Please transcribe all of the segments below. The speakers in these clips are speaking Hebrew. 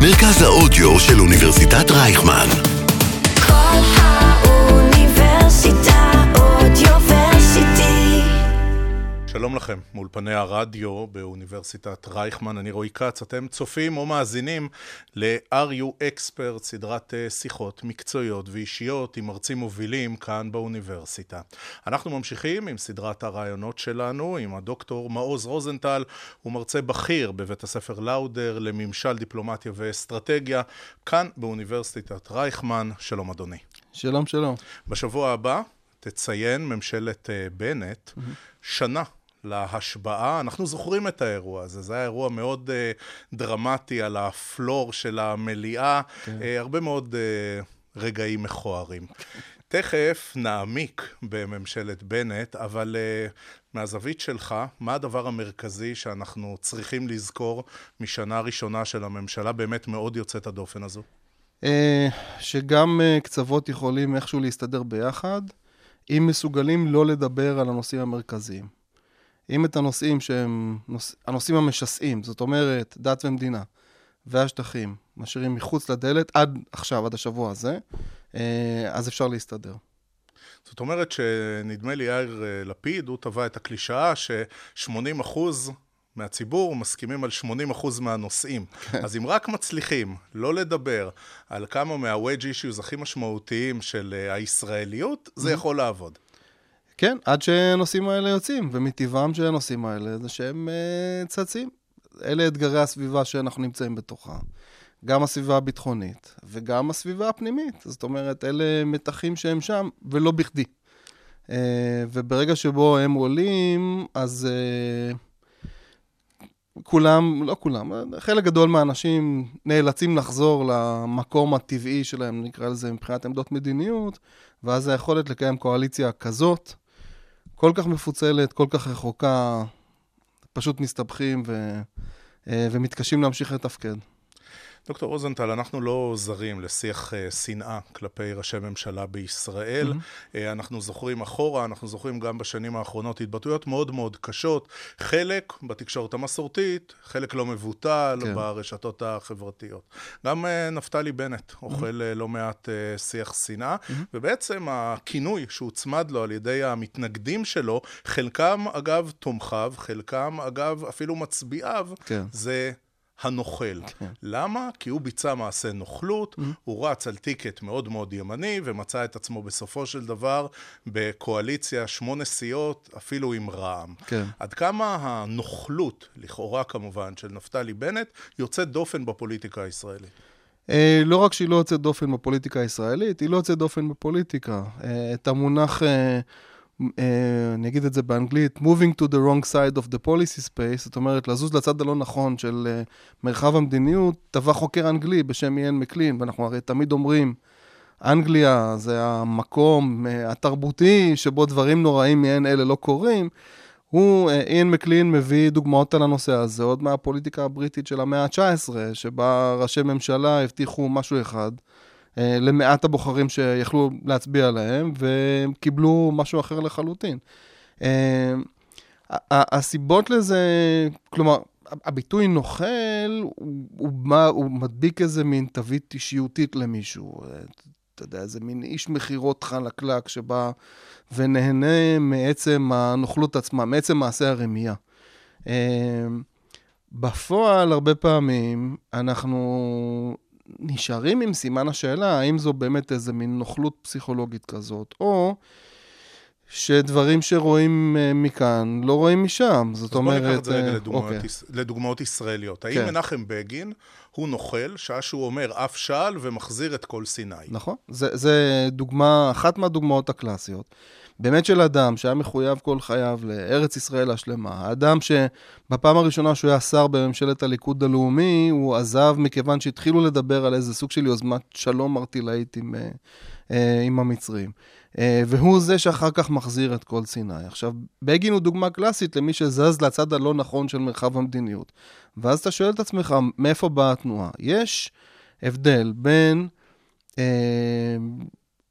מרכז האודיו של אוניברסיטת רייכמן. שלום לכם, מאולפני הרדיו באוניברסיטת רייכמן, אני רועי כץ, אתם צופים או מאזינים ל-RU Expert, סדרת אה, שיחות מקצועיות ואישיות עם מרצים מובילים כאן באוניברסיטה. אנחנו ממשיכים עם סדרת הרעיונות שלנו, עם הדוקטור מעוז רוזנטל, הוא מרצה בכיר בבית הספר לאודר לממשל, דיפלומטיה ואסטרטגיה, כאן באוניברסיטת רייכמן. שלום אדוני. שלום, שלום. בשבוע הבא תציין ממשלת אה, בנט שנה להשבעה. אנחנו זוכרים את האירוע הזה, זה היה אירוע מאוד uh, דרמטי על הפלור של המליאה, כן. uh, הרבה מאוד uh, רגעים מכוערים. תכף נעמיק בממשלת בנט, אבל uh, מהזווית שלך, מה הדבר המרכזי שאנחנו צריכים לזכור משנה ראשונה של הממשלה באמת מאוד יוצאת הדופן הזו? שגם קצוות יכולים איכשהו להסתדר ביחד, אם מסוגלים לא לדבר על הנושאים המרכזיים. אם את הנושאים שהם נוש... הנושאים המשסעים, זאת אומרת, דת ומדינה והשטחים, משאירים מחוץ לדלת עד עכשיו, עד השבוע הזה, אה, אז אפשר להסתדר. זאת אומרת שנדמה לי יאיר אה, לפיד, הוא טבע את הקלישאה ש-80 אחוז מהציבור מסכימים על 80 אחוז מהנושאים. כן. אז אם רק מצליחים לא לדבר על כמה מה-wedge issues הכי משמעותיים של אה, הישראליות, זה יכול לעבוד. כן, עד שהנושאים האלה יוצאים, ומטבעם של הנושאים האלה זה שהם uh, צצים. אלה אתגרי הסביבה שאנחנו נמצאים בתוכה. גם הסביבה הביטחונית וגם הסביבה הפנימית. זאת אומרת, אלה מתחים שהם שם, ולא בכדי. Uh, וברגע שבו הם עולים, אז uh, כולם, לא כולם, חלק גדול מהאנשים נאלצים לחזור למקום הטבעי שלהם, נקרא לזה מבחינת עמדות מדיניות, ואז היכולת לקיים קואליציה כזאת, כל כך מפוצלת, כל כך רחוקה, פשוט מסתבכים ו, אה, ומתקשים להמשיך לתפקד. דוקטור רוזנטל, אנחנו לא זרים לשיח uh, שנאה כלפי ראשי ממשלה בישראל. Mm-hmm. Uh, אנחנו זוכרים אחורה, אנחנו זוכרים גם בשנים האחרונות התבטאויות מאוד מאוד קשות, חלק בתקשורת המסורתית, חלק לא מבוטל כן. ברשתות החברתיות. גם uh, נפתלי בנט אוכל mm-hmm. לא מעט שיח שנאה, mm-hmm. ובעצם הכינוי שהוצמד לו על ידי המתנגדים שלו, חלקם אגב תומכיו, חלקם אגב אפילו מצביעיו, כן. זה הנוכל. כן. למה? כי הוא ביצע מעשה נוכלות, mm-hmm. הוא רץ על טיקט מאוד מאוד ימני, ומצא את עצמו בסופו של דבר בקואליציה שמונה סיעות, אפילו עם רע"מ. כן. עד כמה הנוכלות, לכאורה כמובן, של נפתלי בנט, יוצאת דופן בפוליטיקה הישראלית? אה, לא רק שהיא לא יוצאת דופן בפוליטיקה הישראלית, היא לא יוצאת דופן בפוליטיקה. אה, את המונח... אה, אני אגיד את זה באנגלית, moving to the wrong side of the policy space, זאת אומרת, לזוז לצד הלא נכון של אה, מרחב המדיניות, טבע חוקר אנגלי בשם איין מקלין, ואנחנו הרי תמיד אומרים, אנגליה זה המקום אה, התרבותי שבו דברים נוראים מעין אלה לא קורים. הוא, איין מקלין מביא דוגמאות על הנושא הזה, עוד מהפוליטיקה הבריטית של המאה ה-19, שבה ראשי ממשלה הבטיחו משהו אחד, למעט הבוחרים שיכלו להצביע להם, והם קיבלו משהו אחר לחלוטין. אה, הסיבות לזה, כלומר, הביטוי נוכל, הוא, הוא, הוא מדביק איזה מין תווית אישיותית למישהו. אתה יודע, איזה מין איש מכירות חלקלק שבא ונהנה מעצם הנוכלות עצמה, מעצם מעשה הרמייה. אה, בפועל, הרבה פעמים, אנחנו נשארים עם סימן השאלה, האם זו באמת איזה מין נוכלות פסיכולוגית כזאת, או שדברים שרואים אה, מכאן לא רואים משם. זאת אומרת... אז בוא ניקח את זה רגע אה, לדוגמאות, אוקיי. לדוגמאות ישראליות. האם כן. מנחם בגין הוא נוכל, שעה שהוא אומר אף שעל ומחזיר את כל סיני? נכון, זה, זה דוגמה, אחת מהדוגמאות הקלאסיות. באמת של אדם שהיה מחויב כל חייו לארץ ישראל השלמה. אדם שבפעם הראשונה שהוא היה שר בממשלת הליכוד הלאומי, הוא עזב מכיוון שהתחילו לדבר על איזה סוג של יוזמת שלום ארטילאית עם, אה, אה, עם המצרים. אה, והוא זה שאחר כך מחזיר את כל סיני. עכשיו, בגין הוא דוגמה קלאסית למי שזז לצד הלא נכון של מרחב המדיניות. ואז אתה שואל את עצמך, מאיפה באה התנועה? יש הבדל בין...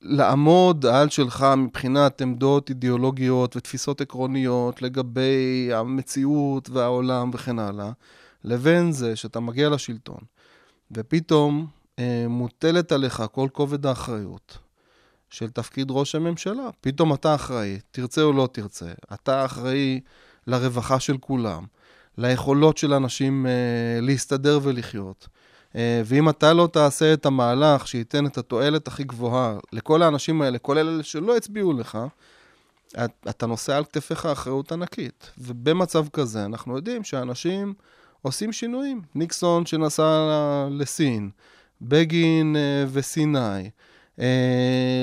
לעמוד על שלך מבחינת עמדות אידיאולוגיות ותפיסות עקרוניות לגבי המציאות והעולם וכן הלאה, לבין זה שאתה מגיע לשלטון, ופתאום אה, מוטלת עליך כל כובד האחריות של תפקיד ראש הממשלה. פתאום אתה אחראי, תרצה או לא תרצה. אתה אחראי לרווחה של כולם, ליכולות של אנשים אה, להסתדר ולחיות. אה, ואם אתה לא תעשה את המהלך שייתן את התועלת הכי גבוהה לכל האנשים האלה, כולל אלה שלא הצביעו לך, את, אתה נושא על כתפיך אחריות ענקית. ובמצב כזה אנחנו יודעים שאנשים עושים שינויים. ניקסון שנסע לסין, בגין אה, וסיני,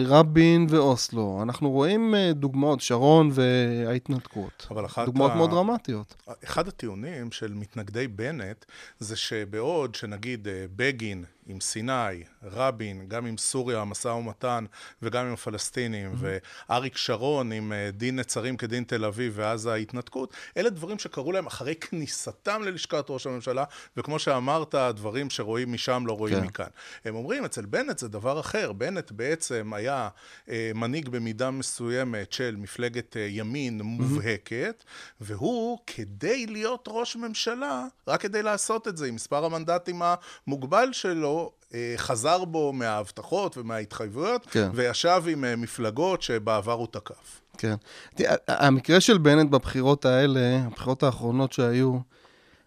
רבין ואוסלו. אנחנו רואים אה, דוגמאות, שרון וההתנתקות. דוגמאות ה- מאוד דרמטיות. אחד הטיעונים של מתנגדי בנט זה שבעוד שנגיד אה, בגין עם סיני, רבין, גם עם סוריה, המשא ומתן, וגם עם הפלסטינים, ואריק שרון עם אה, דין נצרים כדין תל אביב, ואז ההתנתקות, אלה דברים שקרו להם אחרי כניסתם ללשכת ראש הממשלה, וכמו שאמרת, דברים שרואים משם לא רואים כן. מכאן. הם אומרים, אצל בנט זה דבר אחר. בנט בעצם היה אה, מנהיג במידה מסוימת של מפלגת אה, ימין מובהקת, והוא, כדי להיות ראש ממשלה, רק כדי לעשות את זה, עם מספר המנדטים המוגבל שלו, אה, חזר בו מההבטחות ומההתחייבויות, כן. וישב עם אה, מפלגות שבעבר הוא תקף. כן. תראה, המקרה של בנט בבחירות האלה, הבחירות האחרונות שהיו,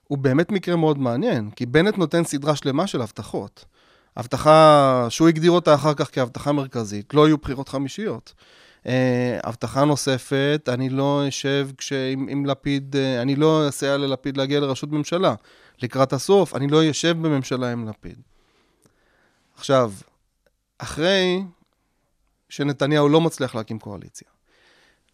הוא באמת מקרה מאוד מעניין, כי בנט נותן סדרה שלמה של הבטחות. הבטחה שהוא הגדיר אותה אחר כך כהבטחה מרכזית, לא יהיו בחירות חמישיות. Uh, הבטחה נוספת, אני לא אשב כשעם עם לפיד, uh, אני לא אסייע ללפיד להגיע לראשות ממשלה. לקראת הסוף, אני לא אשב בממשלה עם לפיד. עכשיו, אחרי שנתניהו לא מצליח להקים קואליציה,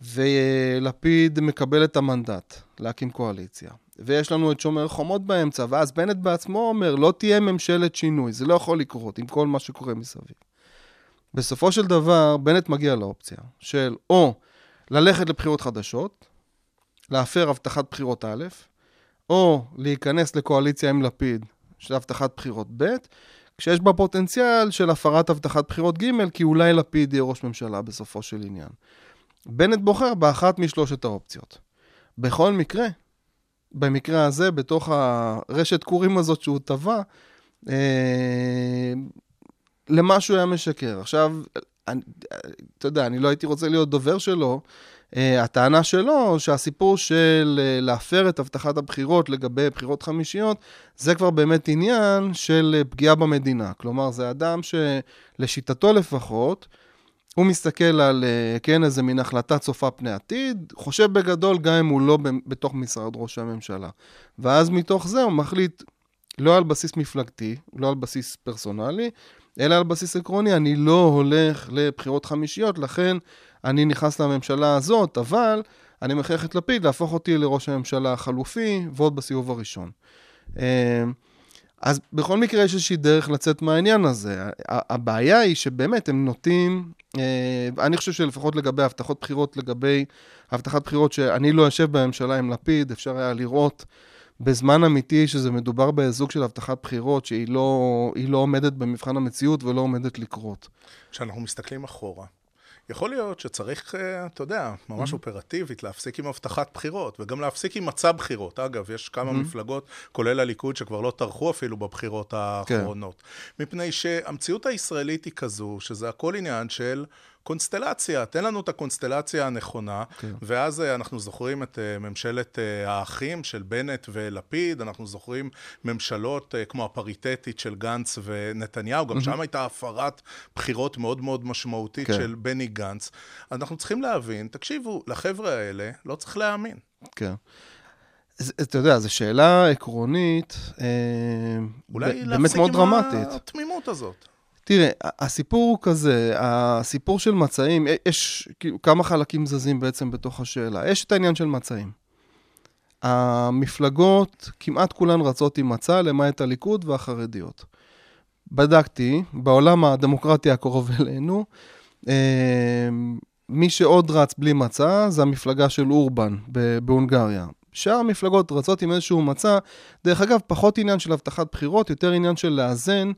ולפיד מקבל את המנדט להקים קואליציה, ויש לנו את שומר חומות באמצע, ואז בנט בעצמו אומר, לא תהיה ממשלת שינוי, זה לא יכול לקרות עם כל מה שקורה מסביב. בסופו של דבר, בנט מגיע לאופציה של או ללכת לבחירות חדשות, להפר הבטחת בחירות א', או להיכנס לקואליציה עם לפיד, של הבטחת בחירות ב', כשיש בה פוטנציאל של הפרת הבטחת בחירות ג', כי אולי לפיד יהיה ראש ממשלה בסופו של עניין. בנט בוחר באחת משלושת האופציות. בכל מקרה, במקרה הזה, בתוך הרשת קורים הזאת שהוא טבע, אה, למשהו היה משקר. עכשיו, אתה יודע, אני לא הייתי רוצה להיות דובר שלו. Uh, הטענה שלו שהסיפור של uh, להפר את הבטחת הבחירות לגבי בחירות חמישיות, זה כבר באמת עניין של uh, פגיעה במדינה. כלומר, זה אדם שלשיטתו לפחות, הוא מסתכל על, uh, כן, איזה מין החלטה צופה פני עתיד, חושב בגדול גם אם הוא לא בתוך משרד ראש הממשלה. ואז מתוך זה הוא מחליט לא על בסיס מפלגתי, לא על בסיס פרסונלי, אלא על בסיס עקרוני, אני לא הולך לבחירות חמישיות, לכן אני נכנס לממשלה הזאת, אבל אני מכריח את לפיד להפוך אותי לראש הממשלה החלופי, ועוד בסיבוב הראשון. אה, אז בכל מקרה יש איזושהי דרך לצאת מהעניין הזה. הבעיה היא שבאמת הם נוטים, אה, אני חושב שלפחות לגבי הבטחות בחירות, לגבי הבטחת בחירות שאני לא אשב בממשלה עם לפיד, אפשר היה לראות בזמן אמיתי שזה מדובר בזוג של הבטחת בחירות שהיא לא, לא עומדת במבחן המציאות ולא עומדת לקרות. כשאנחנו מסתכלים אחורה, יכול להיות שצריך, אה, אתה יודע, ממש אופרטיבית, להפסיק עם הבטחת בחירות, וגם להפסיק עם מצע בחירות. אגב, יש כמה מפלגות, כולל הליכוד, שכבר לא טרחו אפילו בבחירות האחרונות. מפני שהמציאות הישראלית היא כזו, שזה הכל עניין של... קונסטלציה, תן לנו את הקונסטלציה הנכונה, כן. ואז אה, אנחנו זוכרים את אה, ממשלת אה, האחים של בנט ולפיד, אנחנו זוכרים ממשלות כמו הפריטטית של גנץ ונתניהו, גם שם הייתה הפרת בחירות מאוד מאוד משמעותית כן. של בני גנץ. אנחנו צריכים להבין, תקשיבו, לחבר'ה האלה לא צריך להאמין. כן. אתה יודע, זו שאלה עקרונית, אולי באמת להפסיק מאוד עם דרמטית. התמימות הזאת. תראה, הסיפור הוא כזה, הסיפור של מצעים, יש כאילו כמה חלקים זזים בעצם בתוך השאלה. יש את העניין של מצעים. המפלגות, כמעט כולן רצות עם מצע, למעט הליכוד והחרדיות. בדקתי, בעולם הדמוקרטי הקרוב אלינו, אה, מי שעוד רץ בלי מצע זה המפלגה של אורבן בהונגריה. שאר המפלגות רצות עם איזשהו מצע, דרך אגב, פחות עניין של הבטחת בחירות, יותר עניין של לאזן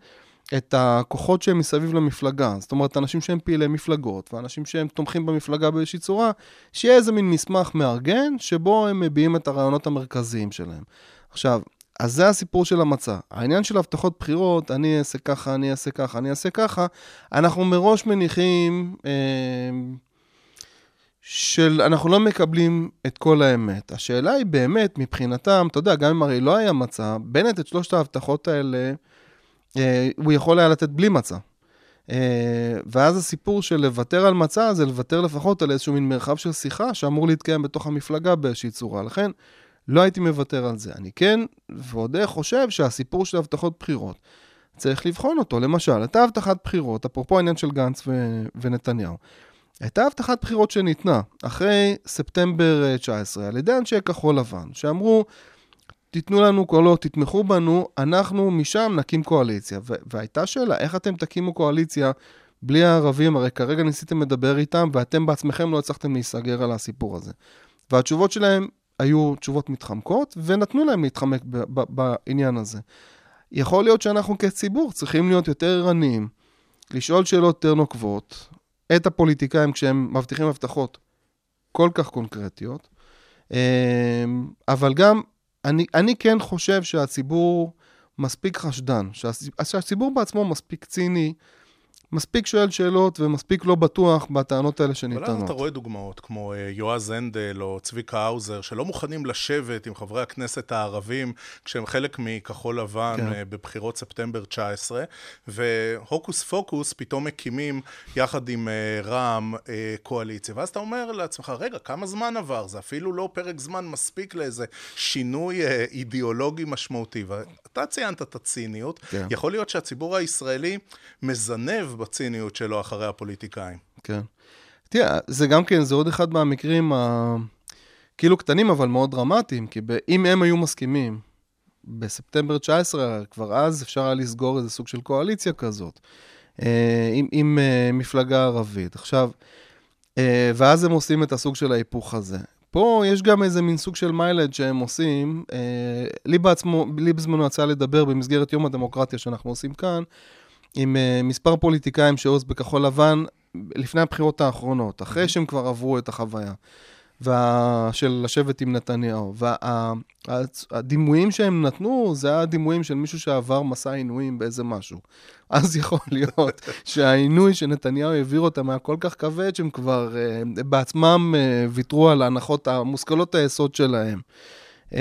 את הכוחות שהם מסביב למפלגה. זאת אומרת, אנשים שהם פעילי מפלגות, ואנשים שהם תומכים במפלגה באיזושהי צורה, שיהיה איזה מין מסמך מארגן, שבו הם מביעים את הרעיונות המרכזיים שלהם. עכשיו, אז זה הסיפור של המצע. העניין של הבטחות בחירות, אני אעשה ככה, אני אעשה ככה, אני אעשה ככה, אנחנו מראש מניחים אה, של אנחנו לא מקבלים את כל האמת. השאלה היא באמת, מבחינתם, אתה יודע, גם אם הרי לא היה מצע, בנט את שלושת ההבטחות האלה, הוא יכול היה לתת בלי מצע. אה, ואז הסיפור של לוותר על מצע זה לוותר לפחות על איזשהו מין מרחב של שיחה שאמור להתקיים בתוך המפלגה באיזושהי צורה. לכן, לא הייתי מוותר על זה. אני כן, ועוד איך חושב שהסיפור של הבטחות בחירות, צריך לבחון אותו. למשל, הייתה הבטחת בחירות, אפרופו העניין של גנץ ו- ונתניהו. הייתה הבטחת בחירות שניתנה אחרי ספטמבר 19 על ידי אנשי כחול לבן, שאמרו, תיתנו לנו קולות, תתמכו בנו, אנחנו משם נקים קואליציה. והייתה שאלה, איך אתם תקימו קואליציה בלי הערבים? הרי כרגע ניסיתם לדבר איתם, ואתם בעצמכם לא הצלחתם להיסגר על הסיפור הזה. והתשובות שלהם היו תשובות מתחמקות, ונתנו להם להתחמק בעניין הזה. יכול להיות שאנחנו כציבור צריכים להיות יותר ערניים, לשאול שאלות יותר נוקבות, את הפוליטיקאים כשהם מבטיחים הבטחות כל כך קונקרטיות, אמ, אבל גם, אני, אני כן חושב שהציבור מספיק חשדן, שהצי- שהציבור בעצמו מספיק ציני, מספיק שואל שאלות ומספיק לא בטוח בטענות האלה אבל אז שניתנות. אתה רואה דוגמאות כמו אה, יועז הנדל או צביקה האוזר, שלא מוכנים לשבת עם חברי הכנסת הערבים כשהם חלק מכחול לבן כן. כן. בבחירות ספטמבר 19, והוקוס פוקוס פתאום מקימים יחד עם אה, רע"מ אה, קואליציה. ואז אתה אומר לעצמך, רגע, כמה זמן עבר? זה אפילו לא פרק זמן מספיק לאיזה שינוי אה, אידיאולוגי משמעותי. ואתה ציינת את הציניות, כן. יכול להיות שהציבור הישראלי מזנב בציניות שלו אחרי הפוליטיקאים. כן. תראה, זה גם כן, זה עוד אחד מהמקרים ה... כאילו קטנים, אבל מאוד דרמטיים, כי ב... אם הם היו מסכימים, בספטמבר 19, כבר אז אפשר היה לסגור איזה סוג של קואליציה כזאת, אה, עם, עם אה, מפלגה ערבית. עכשיו, אה, ואז הם עושים את הסוג של ההיפוך הזה. פה יש גם איזה מין סוג של מיילד שהם עושים. לי בעצמו, לי בזמנו יצא לדבר במסגרת יום הדמוקרטיה שאנחנו עושים כאן, עם uh, מספר פוליטיקאים שעוז בכחול לבן לפני הבחירות האחרונות, אחרי שהם כבר עברו את החוויה וה... של לשבת עם נתניהו. והדימויים שהם נתנו, זה היה דימויים של מישהו שעבר מסע עינויים באיזה משהו. אז יכול להיות שהעינוי שנתניהו העביר אותם היה כל כך כבד, שהם כבר uh, בעצמם uh, ויתרו על ההנחות המושכלות היסוד שלהם. Uh,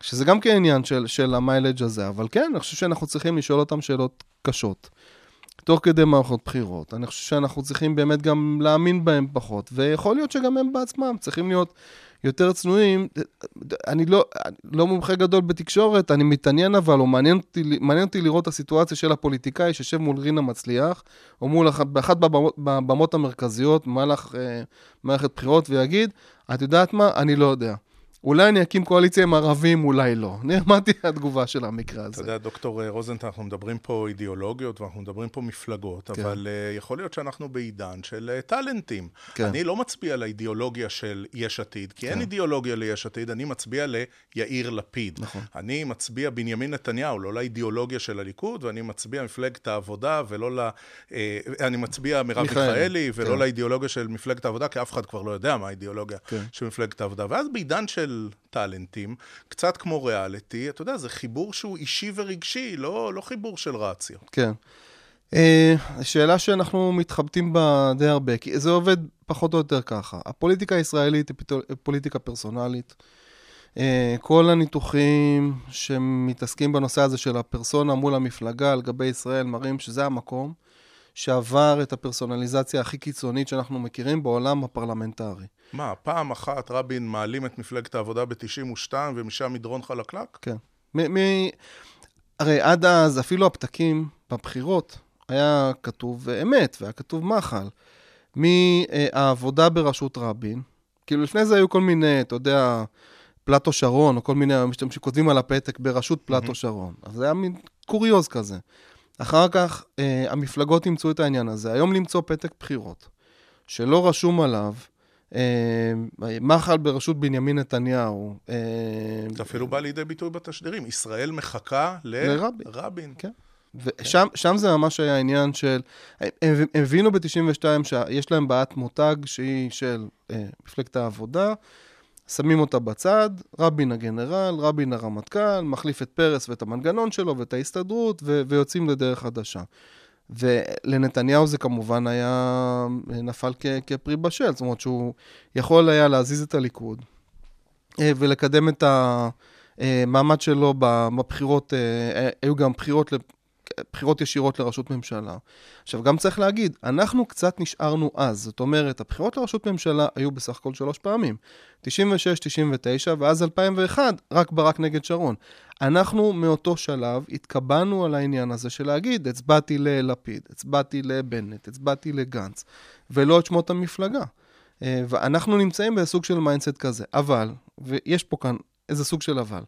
שזה גם כן עניין של, של המיילג' הזה, אבל כן, אני חושב שאנחנו צריכים לשאול אותם שאלות קשות. תוך כדי מערכות בחירות. אני חושב שאנחנו צריכים באמת גם להאמין בהם פחות, ויכול להיות שגם הם בעצמם צריכים להיות יותר צנועים. אני לא, לא מומחה גדול בתקשורת, אני מתעניין אבל, או מעניין אותי, מעניין אותי לראות את הסיטואציה של הפוליטיקאי שיושב מול רינה מצליח, או מול אחת, באחת בבמות המרכזיות, במהלך אה, מערכת בחירות, ויגיד, את יודעת מה? אני לא יודע. אולי אני אקים קואליציה עם ערבים, אולי לא. מה תהיה התגובה של המקרה הזה? אתה יודע, דוקטור אה, רוזנטל, אנחנו מדברים פה אידיאולוגיות ואנחנו מדברים פה מפלגות, כן. אבל uh, יכול להיות שאנחנו בעידן של uh, טאלנטים. כן. אני לא מצביע לאידיאולוגיה של יש עתיד, כי אין כן. אידיאולוגיה ליש עתיד, אני מצביע ליאיר לפיד. נכון. אני מצביע בנימין נתניהו, לא לאידיאולוגיה של הליכוד, ואני מצביע מפלגת העבודה ולא ל... אה, אני מצביע מרב מיכאלי, ולא כן. לאידיאולוגיה של מפלגת העבודה, כי אף אחד כבר לא יודע מה האידיאולוגיה כן. של מפלגת העבודה. ואז בעידן של טאלנטים, קצת כמו ריאליטי, אתה יודע, זה חיבור שהוא אישי ורגשי, לא, לא חיבור של רציו. כן. אה, שאלה שאנחנו מתחבטים בה די הרבה, כי זה עובד פחות או יותר ככה. הפוליטיקה הישראלית היא פוליטיקה פרסונלית. אה, כל הניתוחים שמתעסקים בנושא הזה של הפרסונה מול המפלגה על גבי ישראל מראים שזה המקום שעבר את הפרסונליזציה הכי קיצונית שאנחנו מכירים בעולם הפרלמנטרי. מה, פעם אחת רבין מעלים את מפלגת העבודה ב-92 ומשם מדרון חלקלק? כן. מ- מ- הרי עד אז, אפילו הפתקים בבחירות, היה כתוב אמת, והיה כתוב מחל. מהעבודה בראשות רבין, כאילו לפני זה היו כל מיני, אתה יודע, פלטו שרון, או כל מיני משתמשים שכותבים על הפתק בראשות פלטו שרון. אז זה היה מין קוריוז כזה. אחר כך אה, המפלגות אימצו את העניין הזה. היום למצוא פתק בחירות, שלא רשום עליו, אה, מחל בראשות בנימין נתניהו. אה, זה אפילו בא לידי ביטוי בתשדירים. ישראל מחכה ל... לרבין. רבין. כן. ושם שם זה ממש היה עניין של, הם, הם הבינו ב-92 שיש להם בעיית מותג שהיא של אה, מפלגת העבודה, שמים אותה בצד, רבין הגנרל, רבין הרמטכ"ל, מחליף את פרס ואת המנגנון שלו ואת ההסתדרות, ו- ויוצאים לדרך חדשה. ולנתניהו זה כמובן היה, נפל כ- כפרי בשל, זאת אומרת שהוא יכול היה להזיז את הליכוד אה, ולקדם את המעמד שלו בבחירות, אה, היו גם בחירות, בחירות ישירות לראשות ממשלה. עכשיו, גם צריך להגיד, אנחנו קצת נשארנו אז. זאת אומרת, הבחירות לראשות ממשלה היו בסך הכל שלוש פעמים. 96, 99, ואז 2001, רק ברק נגד שרון. אנחנו מאותו שלב התקבענו על העניין הזה של להגיד, הצבעתי ללפיד, הצבעתי לבנט, הצבעתי לגנץ, ולא את שמות המפלגה. אה, ואנחנו נמצאים בסוג של mindset כזה. אבל, ויש פה כאן איזה סוג של אבל,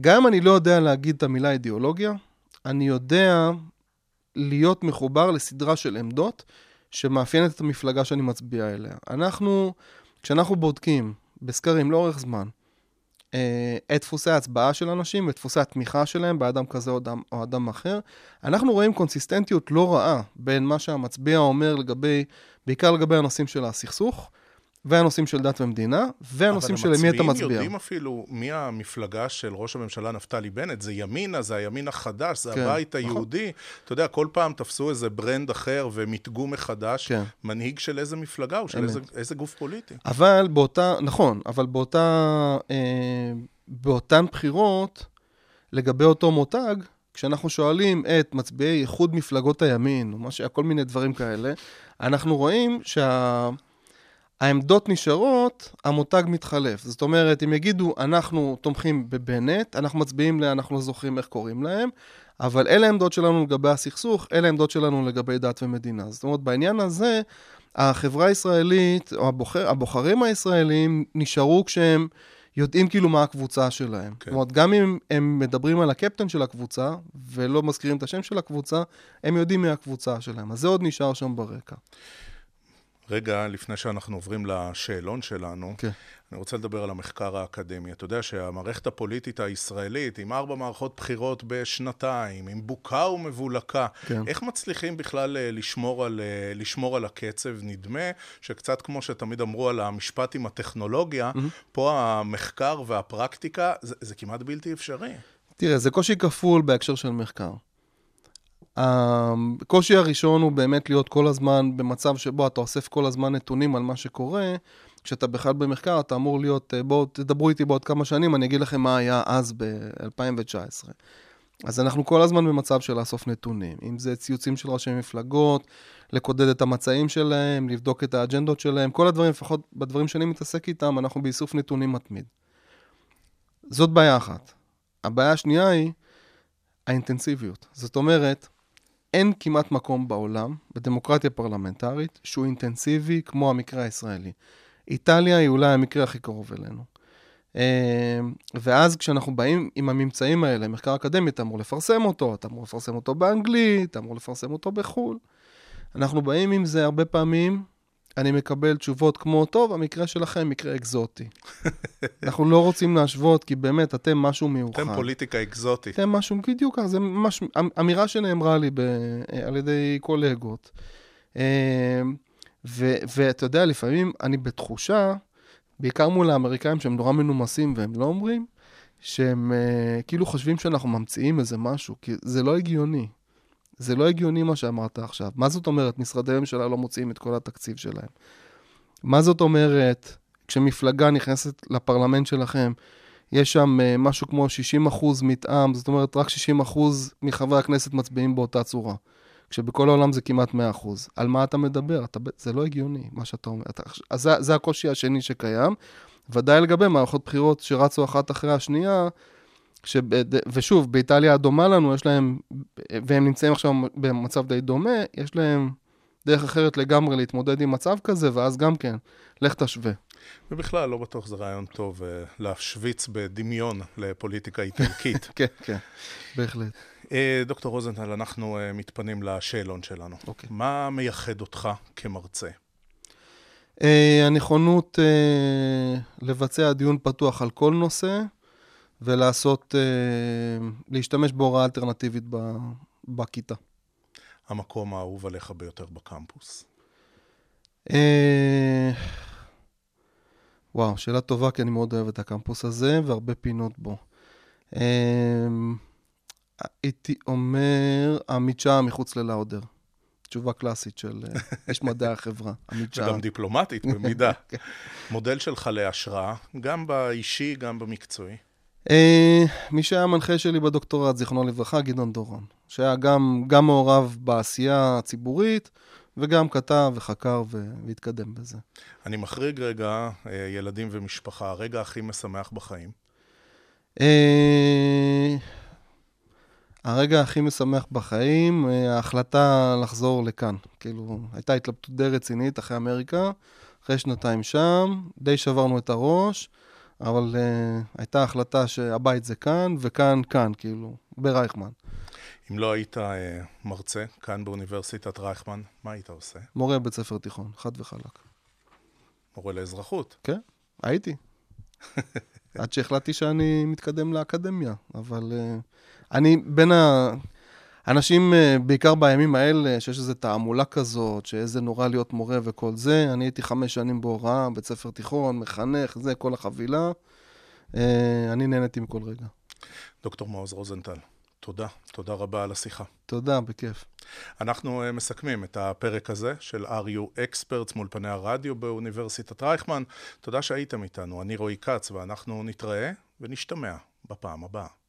גם אם אני לא יודע להגיד את המילה אידיאולוגיה, אני יודע להיות מחובר לסדרה של עמדות שמאפיינת את המפלגה שאני מצביע אליה. אנחנו, כשאנחנו בודקים בסקרים לאורך זמן אה, את דפוסי ההצבעה של אנשים ואת דפוסי התמיכה שלהם באדם כזה או אדם, או אדם אחר, אנחנו רואים קונסיסטנטיות לא רעה בין מה שהמצביע אומר לגבי, בעיקר לגבי הנושאים של הסכסוך, והנושאים של דת ומדינה, והנושאים של למי אתה מצביע. אבל המצביעים יודעים אפילו מי המפלגה של ראש הממשלה נפתלי בנט, זה ימינה, זה הימין החדש, זה כן, הבית נכון. היהודי. אתה יודע, כל פעם תפסו איזה ברנד אחר ומיתגו מחדש, כן. מנהיג של איזה מפלגה או של. איזה, איזה גוף פוליטי. אבל באותה, נכון, אבל באותה, אה, באותן בחירות, לגבי אותו מותג, כשאנחנו שואלים את מצביעי איחוד מפלגות הימין, או מה שהיה, כל מיני דברים כאלה, אנחנו רואים שהעמדות נשארות, המותג מתחלף. זאת אומרת, אם יגידו, אנחנו תומכים בבנט, אנחנו מצביעים ל... אנחנו לא זוכרים איך קוראים להם, אבל אלה העמדות שלנו לגבי הסכסוך, אלה העמדות שלנו לגבי דת ומדינה. זאת אומרת, בעניין הזה, החברה הישראלית, או הבוחר, הבוחרים הישראלים, נשארו כשהם יודעים כאילו מה הקבוצה שלהם. כן. זאת אומרת, גם אם הם מדברים על הקפטן של הקבוצה, ולא מזכירים את השם של הקבוצה, הם יודעים מי הקבוצה שלהם. אז זה עוד נשאר שם ברקע. רגע, לפני שאנחנו עוברים לשאלון שלנו, כן. אני רוצה לדבר על המחקר האקדמי. אתה יודע שהמערכת הפוליטית הישראלית, עם ארבע מערכות בחירות בשנתיים, עם בוקה ומבולקה, כן. איך מצליחים בכלל אה, לשמור על, אה, לשמור על הקצב? נדמה שקצת כמו שתמיד אמרו על המשפט עם הטכנולוגיה, פה המחקר והפרקטיקה, זה, זה כמעט בלתי אפשרי. תראה, זה קושי כפול בהקשר של מחקר. הקושי הראשון הוא באמת להיות כל הזמן במצב שבו אתה אוסף כל הזמן נתונים על מה שקורה. כשאתה בכלל במחקר, אתה אמור להיות, אה, בואו תדברו איתי בעוד כמה שנים, אני אגיד לכם מה היה אז ב-2019. אז אנחנו כל הזמן במצב של לאסוף נתונים. אם זה ציוצים של ראשי מפלגות, לקודד את המצעים שלהם, לבדוק את האג'נדות שלהם, כל הדברים, לפחות בדברים שאני מתעסק איתם, אנחנו באיסוף נתונים מתמיד. זאת בעיה אחת. הבעיה השנייה היא האינטנסיביות. זאת אומרת, אין כמעט מקום בעולם, בדמוקרטיה פרלמנטרית, שהוא אינטנסיבי כמו המקרה הישראלי. איטליה היא אולי המקרה הכי קרוב אלינו. אה, ואז כשאנחנו באים עם הממצאים האלה, מחקר אקדמי, אתה אמור לפרסם אותו, אתה אמור לפרסם אותו באנגלית, אתה אמור לפרסם אותו בחו"ל. אנחנו באים עם זה הרבה פעמים, אני מקבל תשובות כמו, טוב, המקרה שלכם מקרה אקזוטי. אנחנו לא רוצים להשוות, כי באמת, אתם משהו מיוחד. אתם פוליטיקה אקזוטית. אתם משהו, בדיוק ככה, זה ממש אמ- אמירה שנאמרה לי ב, על ידי קולגות. אה, ו- ואתה יודע, לפעמים אני בתחושה, בעיקר מול האמריקאים שהם נורא מנומסים והם לא אומרים, שהם uh, כאילו חושבים שאנחנו ממציאים איזה משהו, כי זה לא הגיוני. זה לא הגיוני מה שאמרת עכשיו. מה זאת אומרת, משרדי ממשלה לא מוציאים את כל התקציב שלהם? מה זאת אומרת, כשמפלגה נכנסת לפרלמנט שלכם, יש שם uh, משהו כמו 60 אחוז מתאם, זאת אומרת, רק 60 אחוז מחברי הכנסת מצביעים באותה צורה. כשבכל העולם זה כמעט 100 אחוז. על מה אתה מדבר? אתה, זה לא הגיוני, מה שאתה אומר. אתה, אז זה, זה הקושי השני שקיים. ודאי לגבי מערכות בחירות שרצו אחת אחרי השנייה, שבד... ושוב, באיטליה הדומה לנו, יש להם, והם נמצאים עכשיו במצב די דומה, יש להם דרך אחרת לגמרי להתמודד עם מצב כזה, ואז גם כן, לך תשווה. ובכלל, לא בטוח זה רעיון טוב אה, להשוויץ בדמיון לפוליטיקה איטלקית. כן, כן, בהחלט. אה, דוקטור רוזנטל, אנחנו אה, מתפנים לשאלון שלנו. אוקיי. מה מייחד אותך כמרצה? הנכונות לבצע דיון פתוח על כל נושא, ולעשות, אה, להשתמש בהוראה אלטרנטיבית בכיתה. המקום האהוב עליך ביותר בקמפוס. אה, וואו, שאלה טובה, כי אני מאוד אוהב את הקמפוס הזה, והרבה פינות בו. אמ, הייתי אומר, המדשאה מחוץ ללאודר. תשובה קלאסית של אה, איש מדעי החברה, המדשאה. וגם דיפלומטית במידה. כן. מודל שלך להשראה, גם באישי, גם במקצועי. אה, מי שהיה המנחה שלי בדוקטורט, זיכרונו לברכה, גדעון דורון, שהיה גם, גם מעורב בעשייה הציבורית, וגם כתב וחקר והתקדם בזה. אני מחריג רגע אה, ילדים ומשפחה, הרגע הכי משמח בחיים. אה, הרגע הכי משמח בחיים, ההחלטה לחזור לכאן. כאילו, הייתה התלבטות די רצינית אחרי אמריקה, אחרי שנתיים שם, די שברנו את הראש, אבל uh, הייתה החלטה שהבית זה כאן, וכאן, כאן, כאילו, ברייכמן. אם לא היית אה, מרצה כאן באוניברסיטת רייכמן, מה היית עושה? מורה בית ספר תיכון, חד וחלק. מורה לאזרחות. כן, הייתי. עד שהחלטתי שאני מתקדם לאקדמיה, אבל uh, אני בין ה... אנשים, uh, בעיקר בימים האלה, שיש איזו תעמולה כזאת, שאיזה נורא להיות מורה וכל זה, אני הייתי חמש שנים בהוראה, בית ספר תיכון, מחנך, זה, כל החבילה. Uh, אני נהניתי מכל רגע. דוקטור מעוז רוזנטל, תודה. תודה רבה על השיחה. תודה, בכיף. אנחנו uh, מסכמים את הפרק הזה של RU Experts מול פני הרדיו באוניברסיטת רייכמן. תודה שהייתם איתנו. אני רועי כץ, ואנחנו נתראה ונשתמע בפעם הבאה.